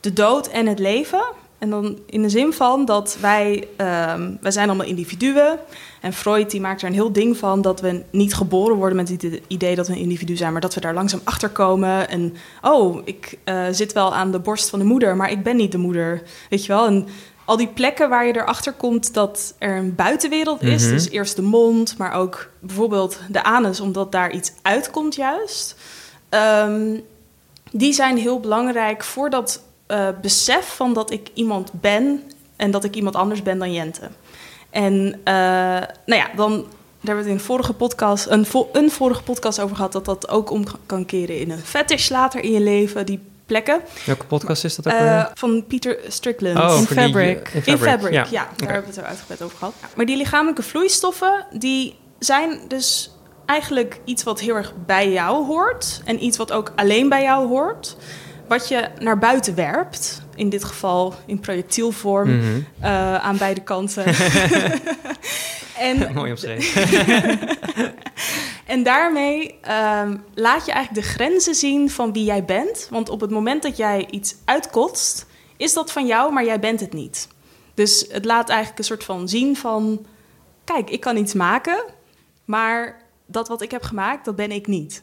de dood en het leven. En dan in de zin van dat wij, ehm, wij zijn allemaal individuen. En Freud die maakt er een heel ding van dat we niet geboren worden met het idee dat we een individu zijn, maar dat we daar langzaam achter komen. En oh, ik eh, zit wel aan de borst van de moeder, maar ik ben niet de moeder. Weet je wel? En al die plekken waar je erachter komt dat er een buitenwereld is. Mhm. Dus eerst de mond, maar ook bijvoorbeeld de anus, omdat daar iets uitkomt juist. Ehm, die zijn heel belangrijk voor eh, besef van dat ik iemand ben en dat ik iemand anders ben dan Jente. En eh, nou ja, dan daar hebben we het in een vorige podcast, een, vo- een vorige podcast over gehad, dat dat ook om kan keren in een fetish later in je leven, die plekken. Welke podcast is dat ook Eh, van Peter Strickland. Oh, In die, Fabric. In Fabric, ja. ja. Daar hebben we het er uitgebreid over gehad. Maar die lichamelijke vloeistoffen, die zijn dus eigenlijk iets wat heel erg bij jou hoort. En iets wat ook alleen bij jou hoort. Wat je naar buiten werpt. In dit geval in projectielvorm. Mhm. eh, aan beide kanten. en Mooi omschreven. en daarmee ehm, laat je eigenlijk de grenzen zien van wie jij bent. Want op het moment dat jij iets uitkotst, is dat van jou, maar jij bent het niet. Dus het laat eigenlijk een soort van zien van... Kijk, ik kan iets maken, maar dat wat ik heb gemaakt, dat ben ik niet.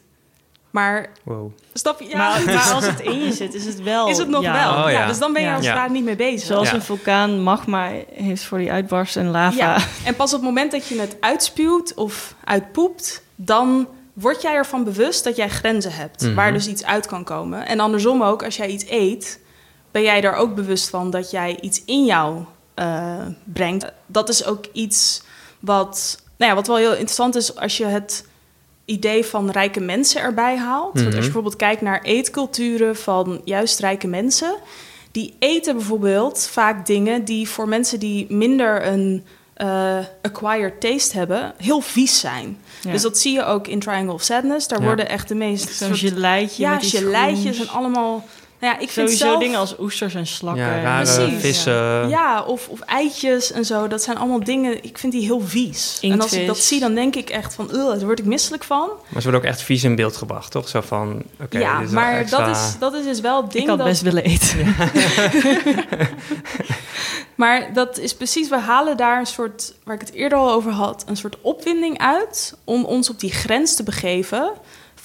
Maar Wow. snap je? Ja, Maar, maar als het in je zit, is het wel. is het nog ja. wel. Oh, ja. ja. dus dan ben je Ja. als het Ja. ware niet mee bezig. Zoals Ja. een vulkaan magma heeft voor die uitbarst en lava. Ja, en pas op het moment dat je het uitspuwt of uitpoept, dan word jij ervan bewust dat jij grenzen hebt, Mhm. waar dus iets uit kan komen. En andersom ook, als jij iets eet, ben jij er ook bewust van dat jij iets in jou eh, brengt. Dat is ook iets wat, nou ja, wat wel heel interessant is als je het idee van rijke mensen erbij haalt. Want als je Mhm. bijvoorbeeld kijkt naar eetculturen van juist rijke mensen, die eten bijvoorbeeld vaak dingen die voor mensen die minder een eh, acquired taste hebben, heel vies zijn. Ja. Dus dat zie je ook in Triangle of Sadness. Daar Ja. worden echt de meest Zo'n geleitje ja, groens. en allemaal. Nou ja, ik vind Sowieso zelf, dingen als oesters en slakken. Ja, rare Precies. vissen. ja, of, of eitjes en zo. Dat zijn allemaal dingen. Ik vind die heel vies. En als ik dat zie, dan denk ik echt van, "Ugh, daar word ik misselijk van. Maar ze worden ook echt vies in beeld gebracht, toch? Zo van, oké, ja, dit is wel maar extra... dat, is, dat is dus wel het ding. Ik had dat, best willen eten. Maar dat is precies, we halen daar een soort, waar ik het eerder al over had, een soort opwinding uit om ons op die grens te begeven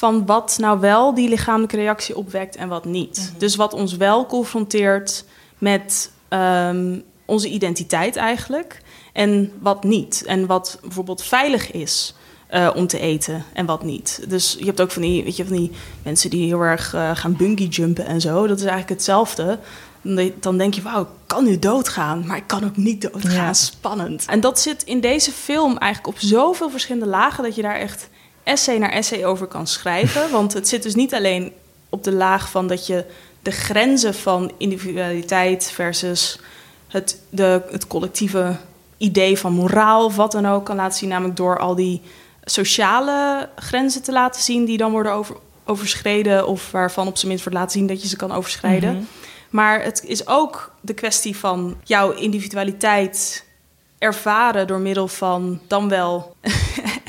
van wat nou wel die lichamelijke reactie opwekt en wat niet. Dus wat ons wel confronteert met ehm, onze identiteit eigenlijk en wat niet. En wat bijvoorbeeld veilig is. eh, om te eten en wat niet. Dus je hebt ook van die, weet je, van die mensen die heel erg eh, gaan bungee jumpen en zo. Dat is eigenlijk hetzelfde. Dan- Dan denk je, wauw, ik kan nu doodgaan, maar ik kan ook niet doodgaan. Ja. Spannend. En dat zit in deze film eigenlijk op zoveel verschillende lagen... dat je daar echt essay naar essay over kan schrijven. Want het zit dus niet alleen op de laag van dat je de grenzen van individualiteit... versus het, de, het collectieve idee van moraal of wat dan ook kan laten zien. Namelijk door al die sociale grenzen te laten zien... die dan worden over, overschreden... of waarvan op zijn minst wordt laten zien dat je ze kan overschrijden... Mhm. Maar het is ook de kwestie van jouw individualiteit ervaren door middel van dan wel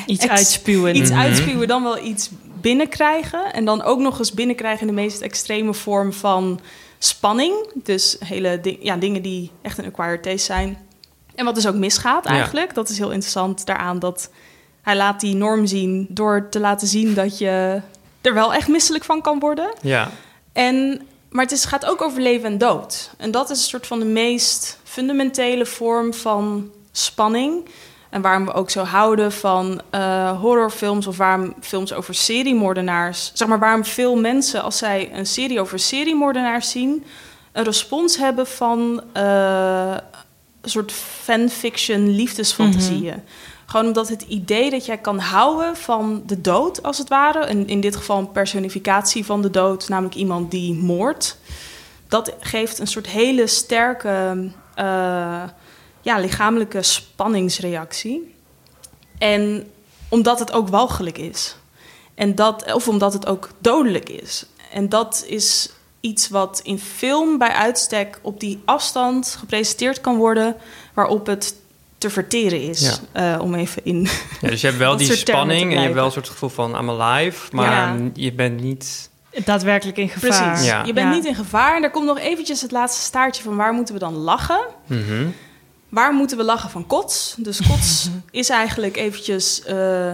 Iets uitspuwen. iets Mhm. uitspuwen, dan wel iets binnenkrijgen. En dan ook nog eens binnenkrijgen in de meest extreme vorm van spanning. Dus hele di- ja, dingen die echt een acquired taste zijn. En wat dus ook misgaat Ja. eigenlijk. Dat is heel interessant daaraan dat hij laat die norm zien door te laten zien dat je er wel echt misselijk van kan worden. Ja, En, maar het is, gaat ook over leven en dood. En dat is een soort van de meest fundamentele vorm van spanning. En waarom we ook zo houden van eh, horrorfilms of waarom films over seriemoordenaars. Zeg maar waarom veel mensen, als zij een serie over seriemoordenaars zien, een respons hebben van eh, een soort fanfiction liefdesfantasieën. Gewoon omdat het idee dat jij kan houden van de dood, als het ware. En in dit geval een personificatie van de dood, namelijk iemand die moordt. Dat geeft een soort hele sterke eh, ja, lichamelijke spanningsreactie. En omdat het ook walgelijk is. En dat, of omdat het ook dodelijk is. En dat is iets wat in film bij uitstek op die afstand gepresenteerd kan worden, waarop het te verteren is. Eh, om even in. ja dus je hebt wel die spanning en je hebt wel een soort gevoel van I'm alive, maar Ja. je bent niet... Daadwerkelijk in gevaar. Precies. Ja. Je bent Ja. niet in gevaar. En daar komt nog eventjes het laatste staartje van waar moeten we dan lachen? Mhm. Waar moeten we lachen van kots? Dus kots is eigenlijk eventjes eh,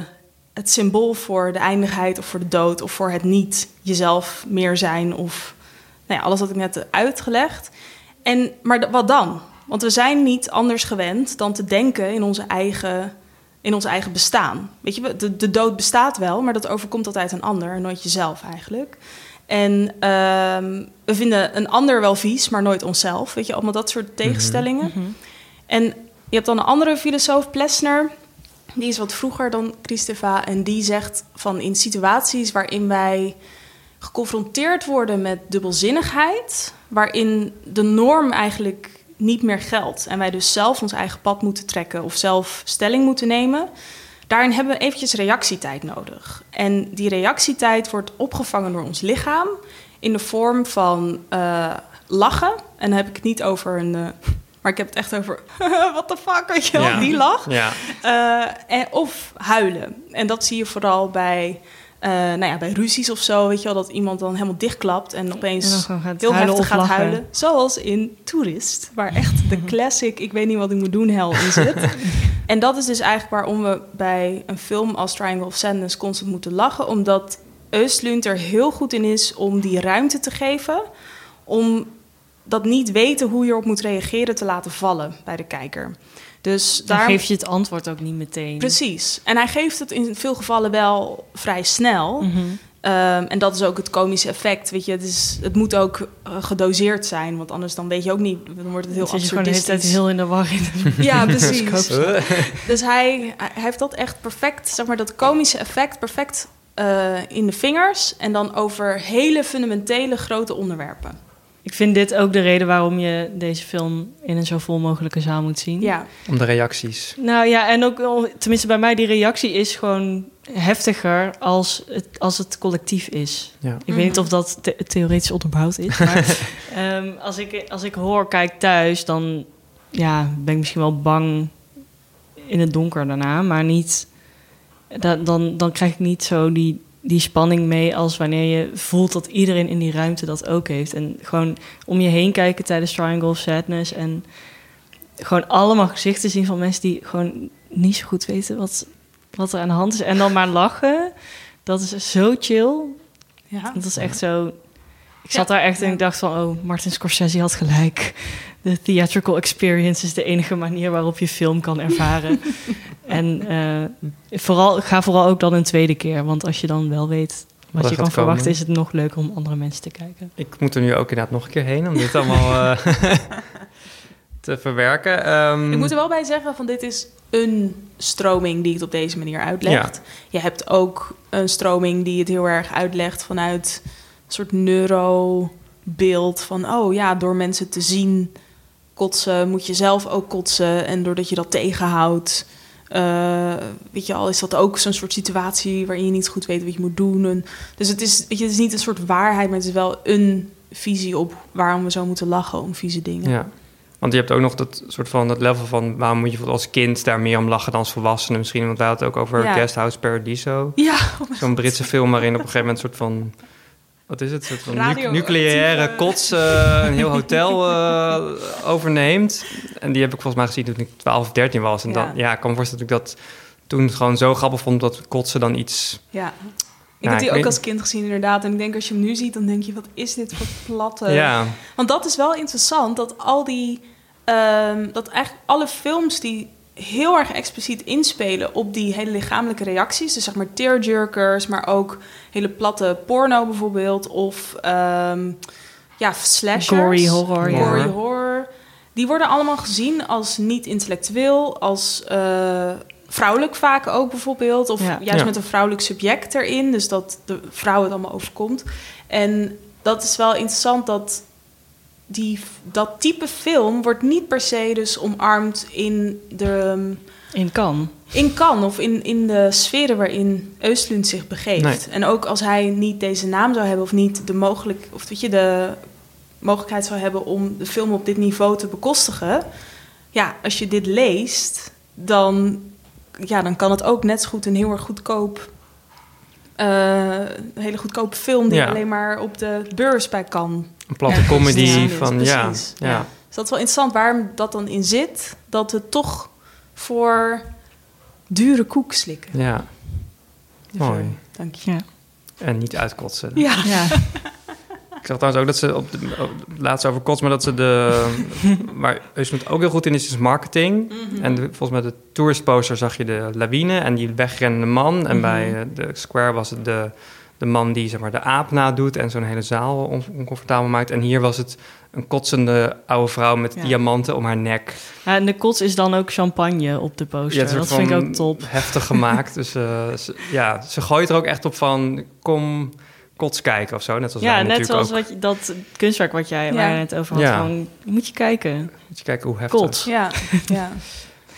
het symbool voor de eindigheid of voor de dood of voor het niet jezelf meer zijn of nou ja, alles wat ik net heb uitgelegd. En, maar wat dan? Want we zijn niet anders gewend dan te denken in onze eigen, in ons eigen bestaan. Weet je, de, de dood bestaat wel, maar dat overkomt altijd een ander, en nooit jezelf eigenlijk. En ehm, we vinden een ander wel vies, maar nooit onszelf. Weet je, allemaal dat soort tegenstellingen. En je hebt dan een andere filosoof, Plessner. Die is wat vroeger dan Christeva. En die zegt van in situaties waarin wij geconfronteerd worden met dubbelzinnigheid, waarin de norm eigenlijk niet meer geldt en wij dus zelf ons eigen pad moeten trekken of zelf stelling moeten nemen, daarin hebben we eventjes reactietijd nodig. En die reactietijd wordt opgevangen door ons lichaam in de vorm van eh, lachen. En dan heb ik het niet over een. eh, maar ik heb het echt over. What the fuck, weet je wel? Ja. Die lach. Ja. Eh, en, of huilen. En dat zie je vooral bij, eh, nou ja, bij ruzies of zo. Weet je wel, dat iemand dan helemaal dichtklapt en opeens En gaat heel heftig gaat lachen. huilen. Zoals in Tourist, waar echt de classic ik weet niet wat ik moet doen hel in zit. en dat is dus eigenlijk waarom we bij een film als Triangle of Sadness constant moeten lachen. Omdat Östlund er heel goed in is om die ruimte te geven. Om dat niet weten hoe je erop moet reageren te laten vallen bij de kijker. Dus Dan daar geef je het antwoord ook niet meteen. Precies. En hij geeft het in veel gevallen wel vrij snel. Mhm. Ehm, en dat is ook het komische effect. Weet je, het, is, het moet ook eh, gedoseerd zijn, want anders dan weet je ook niet. Dan wordt het heel Dan zit je de hele tijd absurdistisch. heel in de war in de Ja, precies. Dus hij, hij heeft dat echt perfect, zeg maar, dat komische effect perfect eh, in de vingers. En dan over hele fundamentele grote onderwerpen. Ik vind dit ook de reden waarom je deze film in een zo vol mogelijke zaal moet zien. Ja. Om de reacties. Nou ja, en ook wel, tenminste bij mij, die reactie is gewoon heftiger als het, als het collectief is. Ja. Ik weet niet of dat the- theoretisch onderbouwd is, maar ehm, als, ik, als ik hoor, kijk thuis, dan ja, ben ik misschien wel bang in het donker daarna, maar niet, da- dan, dan krijg ik niet zo die, die spanning mee als wanneer je voelt dat iedereen in die ruimte dat ook heeft. En gewoon om je heen kijken tijdens Triangle of Sadness en gewoon allemaal gezichten zien van mensen die gewoon niet zo goed weten wat, wat er aan de hand is. En dan maar lachen. Dat is zo chill. Ja. Dat is echt zo. Ik zat daar echt en ik dacht van, oh, Martin Scorsese had gelijk. De theatrical experience is de enige manier waarop je film kan ervaren. en eh, vooral, ga vooral ook dan een tweede keer. Want als je dan wel weet wat, je kan verwachten, is het nog leuker om andere mensen te kijken. Ik moet er nu ook inderdaad nog een keer heen om dit allemaal eh, te verwerken. Ehm, Ik moet er wel bij zeggen van dit is een stroming die het op deze manier uitlegt. Je hebt ook een stroming die het heel erg uitlegt vanuit soort neurobeeld van oh ja, door mensen te zien kotsen moet je zelf ook kotsen en doordat je dat tegenhoudt. eh, weet je al, is dat ook zo'n soort situatie waarin je niet goed weet wat je moet doen. En, dus het is, weet je, het is niet een soort waarheid, maar het is wel een visie op waarom we zo moeten lachen om vieze dingen. Ja. Want je hebt ook nog dat soort van dat level van waarom moet je als kind daar meer om lachen dan als volwassene misschien. Want wij hadden het ook over Ja. Guest House Paradiso. Ja, Zo'n Britse film waarin op een gegeven moment een soort van wat is het? Een soort van nucleaire kots eh, een heel hotel eh, overneemt. En die heb ik volgens mij gezien toen ik 12 of 13 was. En Ja. dan, ja, ik kan me voorstellen dat ik dat toen gewoon zo grappig vond dat kotsen dan iets... Ja. Ik Ja, heb die ook als kind gezien, inderdaad. En ik denk als je hem nu ziet, dan denk je, wat is dit voor platte... Ja. Want dat is wel interessant, dat al die... ehm, dat eigenlijk alle films die heel erg expliciet inspelen op die hele lichamelijke reacties. Dus zeg maar tearjerkers, maar ook hele platte porno bijvoorbeeld. Of ehm, ja, slashers. Gory horror, ja. Horror. Die worden allemaal gezien als niet intellectueel, als eh, vrouwelijk vaak ook bijvoorbeeld. Of Ja. juist Ja. met een vrouwelijk subject erin. Dus dat de vrouw het allemaal overkomt. En dat is wel interessant dat die, dat type film wordt niet per se dus omarmd in de... In kan. In kan of in, in de sferen waarin Östlund zich begeeft. Nee. En ook als hij niet deze naam zou hebben of niet de, mogelijk, of weet je, de mogelijkheid zou hebben om de film op dit niveau te bekostigen. Ja, als je dit leest, dan, ja, dan kan het ook net zo goed een heel erg goedkoop. eh, een hele goedkope film die Ja. alleen maar op de beurs bij kan. Een platte comedy is. van, ja, Precies, ja. Dus dat is wel interessant waarom dat dan in zit. Dat het toch voor dure koek slikken. Ja, De mooi. film. Dank je. Ja. En niet uitkotsen. Ja. Ja. Ik zag trouwens ook dat ze op de, op het laatste over kots, maar dat ze de... maar Eusland ook heel goed in is, is marketing. Mhm. En de- volgens mij de tourist poster zag je de lawine en die wegrennende man. En Mhm. bij eh, de square was het de, de man die zeg maar, de aap nadoet en zo'n hele zaal on- oncomfortabel maakt. En hier was het een kotsende oude vrouw met Ja. diamanten om haar nek. Ja, en de kots is dan ook champagne op de poster. is dat vind ik ook top. Heftig gemaakt. dus eh, ze, ja, ze gooit er ook echt op van kom kots kijken of zo. Net als Ja, net zoals ook. wat je, dat kunstwerk wat jij Ja. waar het over had. Ja. Moet je kijken. Moet je kijken hoe heftig. Kots. Ja, ja.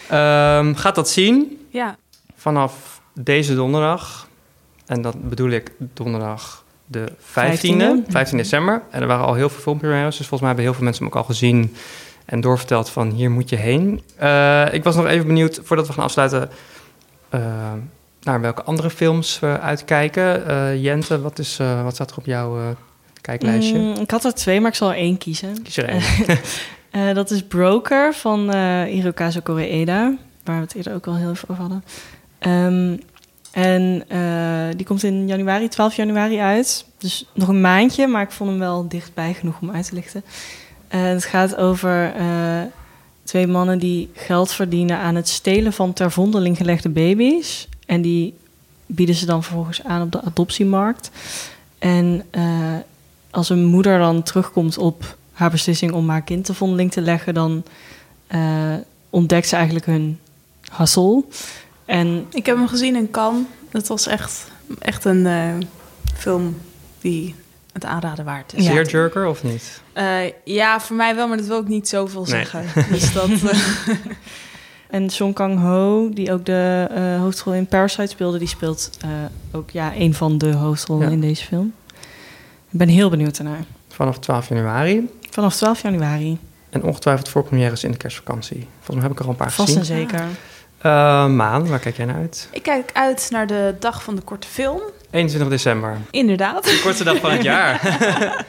Ehm, gaat dat zien ja. vanaf deze donderdag. En dat bedoel ik donderdag de 15e, 15e. 15 december. En er waren al heel veel filmpremières. Dus volgens mij hebben heel veel mensen hem ook al gezien. En doorverteld van hier moet je heen. Eh, ik was nog even benieuwd, voordat we gaan afsluiten... eh, naar welke andere films we uitkijken. Eh, Jente, wat, is, wat staat er op jouw kijklijstje? Mm, ik had er twee, maar ik zal er één kiezen. Kies er één. Dat is Broker van Hirokazu Koreeda, waar we het eerder ook al heel even over hadden. Ehm, en eh, die komt in januari, 12 januari uit. Dus nog een maandje, maar ik vond hem wel dichtbij genoeg om uit te lichten. Eh, het gaat over eh, twee mannen die geld verdienen aan het stelen van ter vondeling gelegde baby's. En die bieden ze dan vervolgens aan op de adoptiemarkt. En eh, als een moeder dan terugkomt op haar beslissing om haar kind te vondeling te leggen, dan ontdekt ze eigenlijk hun hassel. En Ik heb hem gezien in Cannes. Het was echt, echt een eh, film die het aanraden waard is. Zeer jerker of niet? Eh, ja, voor mij wel, maar dat wil ik niet zoveel Nee. zeggen. Dus dat, eh, En Song Kang-ho, die ook de eh, hoofdrol in Parasite speelde, die speelt eh, ook ja, een van de hoofdrollen Ja. in deze film. Ik ben heel benieuwd ernaar. Vanaf 12 januari. Vanaf 12 januari. En ongetwijfeld voor premières in de kerstvakantie. Volgens mij heb ik er al een paar Vast gezien. en zeker. Eh, Maan, waar kijk jij naar uit? ik kijk uit naar de dag van de korte film. 21 december. Inderdaad. De kortste dag van het jaar.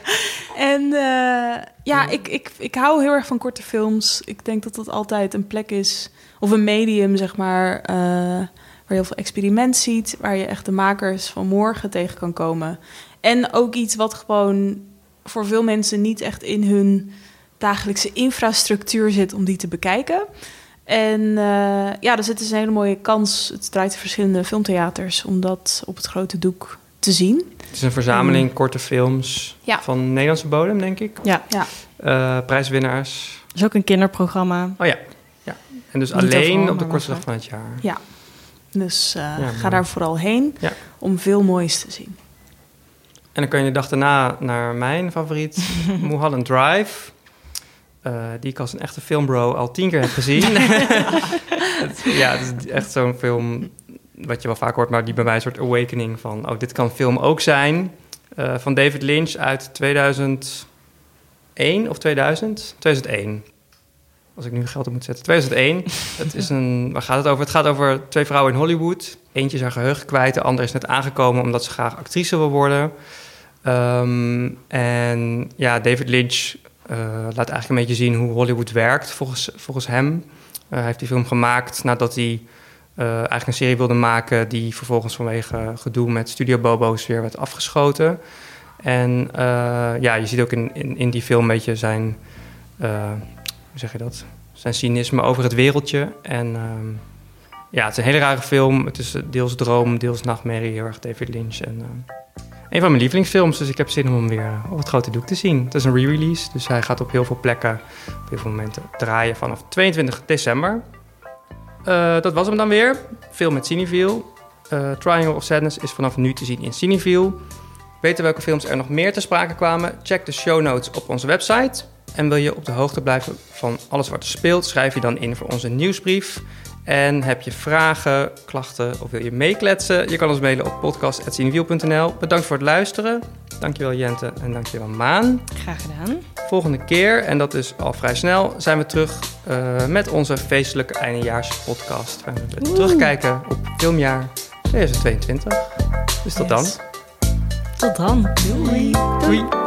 En eh, ja, ik, ik, ik hou heel erg van korte films. Ik denk dat dat altijd een plek is, of een medium, zeg maar, eh, waar je heel veel experiment ziet, waar je echt de makers van morgen tegen kan komen. En ook iets wat gewoon voor veel mensen niet echt in hun dagelijkse infrastructuur zit om die te bekijken. En eh, ja, dus het is een hele mooie kans. Het draait in verschillende filmtheaters om dat op het grote doek te zien. Het is een verzameling korte films Ja. van Nederlandse bodem, denk ik. Ja, Ja. Eh, prijswinnaars. is ook een kinderprogramma. Oh ja. ja. En dus Niet alleen overal, op de kortste dag van het jaar. Ja. Dus eh, ga daar vooral heen Ja. om veel moois te zien. En dan kan je de dag daarna naar mijn favoriet, Mulholland Drive. Eh, die ik als een echte filmbro al tien keer heb gezien. Het- ja, het is echt zo'n film wat je wel vaak hoort, maar die bij mij een soort awakening van... oh, dit kan film ook zijn. Eh, van David Lynch uit 2001 of 2000? 2001. Als ik nu geld op moet zetten. 2001. het is een, waar gaat het over? Het gaat over twee vrouwen in Hollywood. Eentje is haar geheugen kwijt. De andere is net aangekomen omdat ze graag actrice wil worden. Ehm, en ja, David Lynch laat eigenlijk een beetje zien hoe Hollywood werkt volgens, volgens hem. Eh, hij heeft die film gemaakt nadat hij eh, eigenlijk een serie wilde maken... die vervolgens vanwege gedoe met Studio Bobo's weer werd afgeschoten. En eh, ja, je ziet ook in, in, die film een beetje zijn... eh, zeg je dat? Zijn cynisme over het wereldje. En ehm, ja, het is een hele rare film. Het is eh, deels droom, deels nachtmerrie. Heel erg David Lynch. En eh, een van mijn lievelingsfilms. Dus ik heb zin om hem weer op het grote doek te zien. Het is een re-release. Dus hij gaat op heel veel plekken, op heel veel momenten draaien vanaf 22 december. Eh, dat was hem dan weer. Film met Cineville. Eh, Triangle of Sadness is vanaf nu te zien in Cineville. Weten welke films er nog meer te sprake kwamen? Check de show notes op onze website. En wil je op de hoogte blijven van alles wat er speelt, schrijf je dan in voor onze nieuwsbrief. En heb je vragen, klachten of wil je meekletsen? Je kan ons mailen op podcast.cinewiel.nl. Bedankt voor het luisteren. Dankjewel Jente en dankjewel Maan. Graag gedaan. Volgende keer, en dat is al vrij snel, zijn we terug eh, met onze feestelijke eindejaarspodcast. Waar we Oeh. terugkijken op filmjaar 2022. Dus tot Yes. dan. Tot dan. Doei. Doei.